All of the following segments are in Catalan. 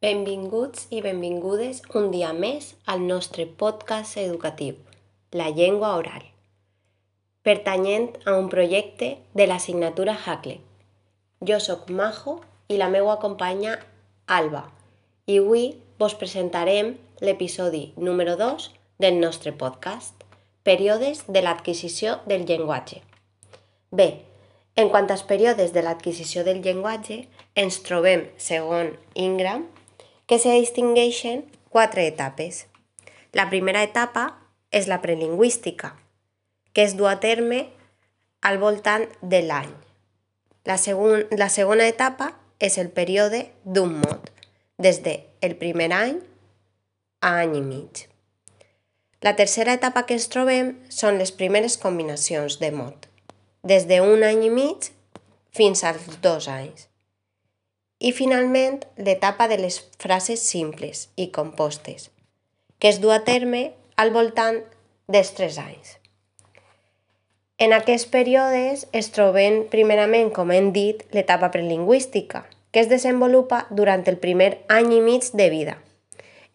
Benvinguts i benvingudes un dia més al nostre podcast educatiu, La llengua oral, pertanyent a un projecte de l'assignatura Hackle. Jo sóc Majo i la meva companya Alba i avui vos presentarem l'episodi número 2 del nostre podcast, Períodes de l'adquisició del llenguatge. Bé, en quant als períodes de l'adquisició del llenguatge, ens trobem, segons Ingram, que se distingeixen quatre etapes. La primera etapa és la prelingüística, que es du a terme al voltant de l'any. La, segon, la segona etapa és el període d'un mot, des del primer any a any i mig. La tercera etapa que ens trobem són les primeres combinacions de mot, des d'un any i mig fins als dos anys. I finalment, l'etapa de les frases simples i compostes, que es du a terme al voltant dels 3 anys. En aquests períodes es troben primerament, com hem dit, l'etapa prelingüística, que es desenvolupa durant el primer any i mig de vida.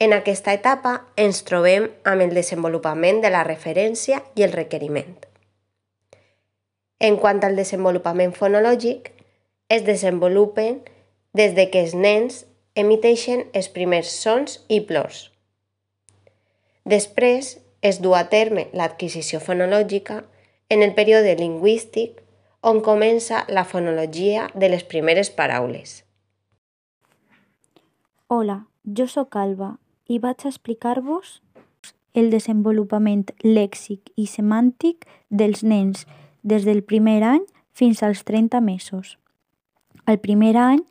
En aquesta etapa ens trobem amb el desenvolupament de la referència i el requeriment. En quant al desenvolupament fonològic, es desenvolupen des de que els nens emiteixen els primers sons i plors. Després es du a terme l'adquisició fonològica en el període lingüístic on comença la fonologia de les primeres paraules. Hola, jo sóc Alba i vaig a explicar-vos el desenvolupament lèxic i semàntic dels nens des del primer any fins als 30 mesos. Al primer any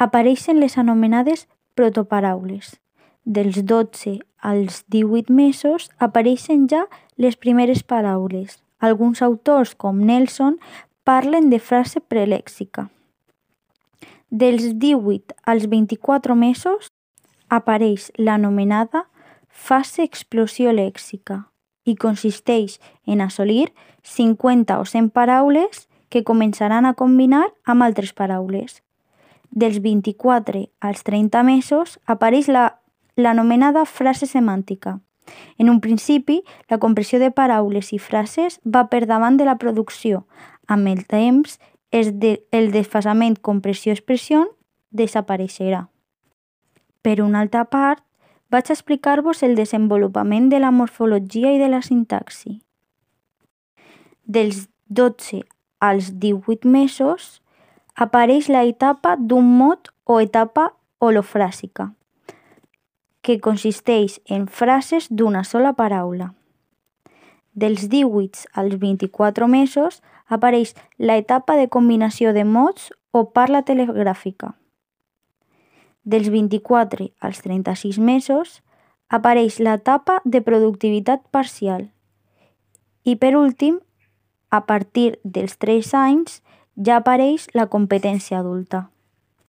apareixen les anomenades protoparaules. Dels 12 als 18 mesos apareixen ja les primeres paraules. Alguns autors, com Nelson, parlen de frase prelèxica. Dels 18 als 24 mesos apareix l'anomenada fase explosió lèxica i consisteix en assolir 50 o 100 paraules que començaran a combinar amb altres paraules dels 24 als 30 mesos apareix l'anomenada la, frase semàntica. En un principi, la compressió de paraules i frases va per davant de la producció. Amb el temps, és de, el desfasament compressió-expressió desapareixerà. Per una altra part, vaig explicar-vos el desenvolupament de la morfologia i de la sintaxi. Dels 12 als 18 mesos, apareix la etapa d'un mot o etapa holofràsica, que consisteix en frases d'una sola paraula. Dels 18 als 24 mesos apareix la etapa de combinació de mots o parla telegràfica. Dels 24 als 36 mesos apareix l'etapa de productivitat parcial. I per últim, a partir dels 3 anys, ja apareix la competència adulta.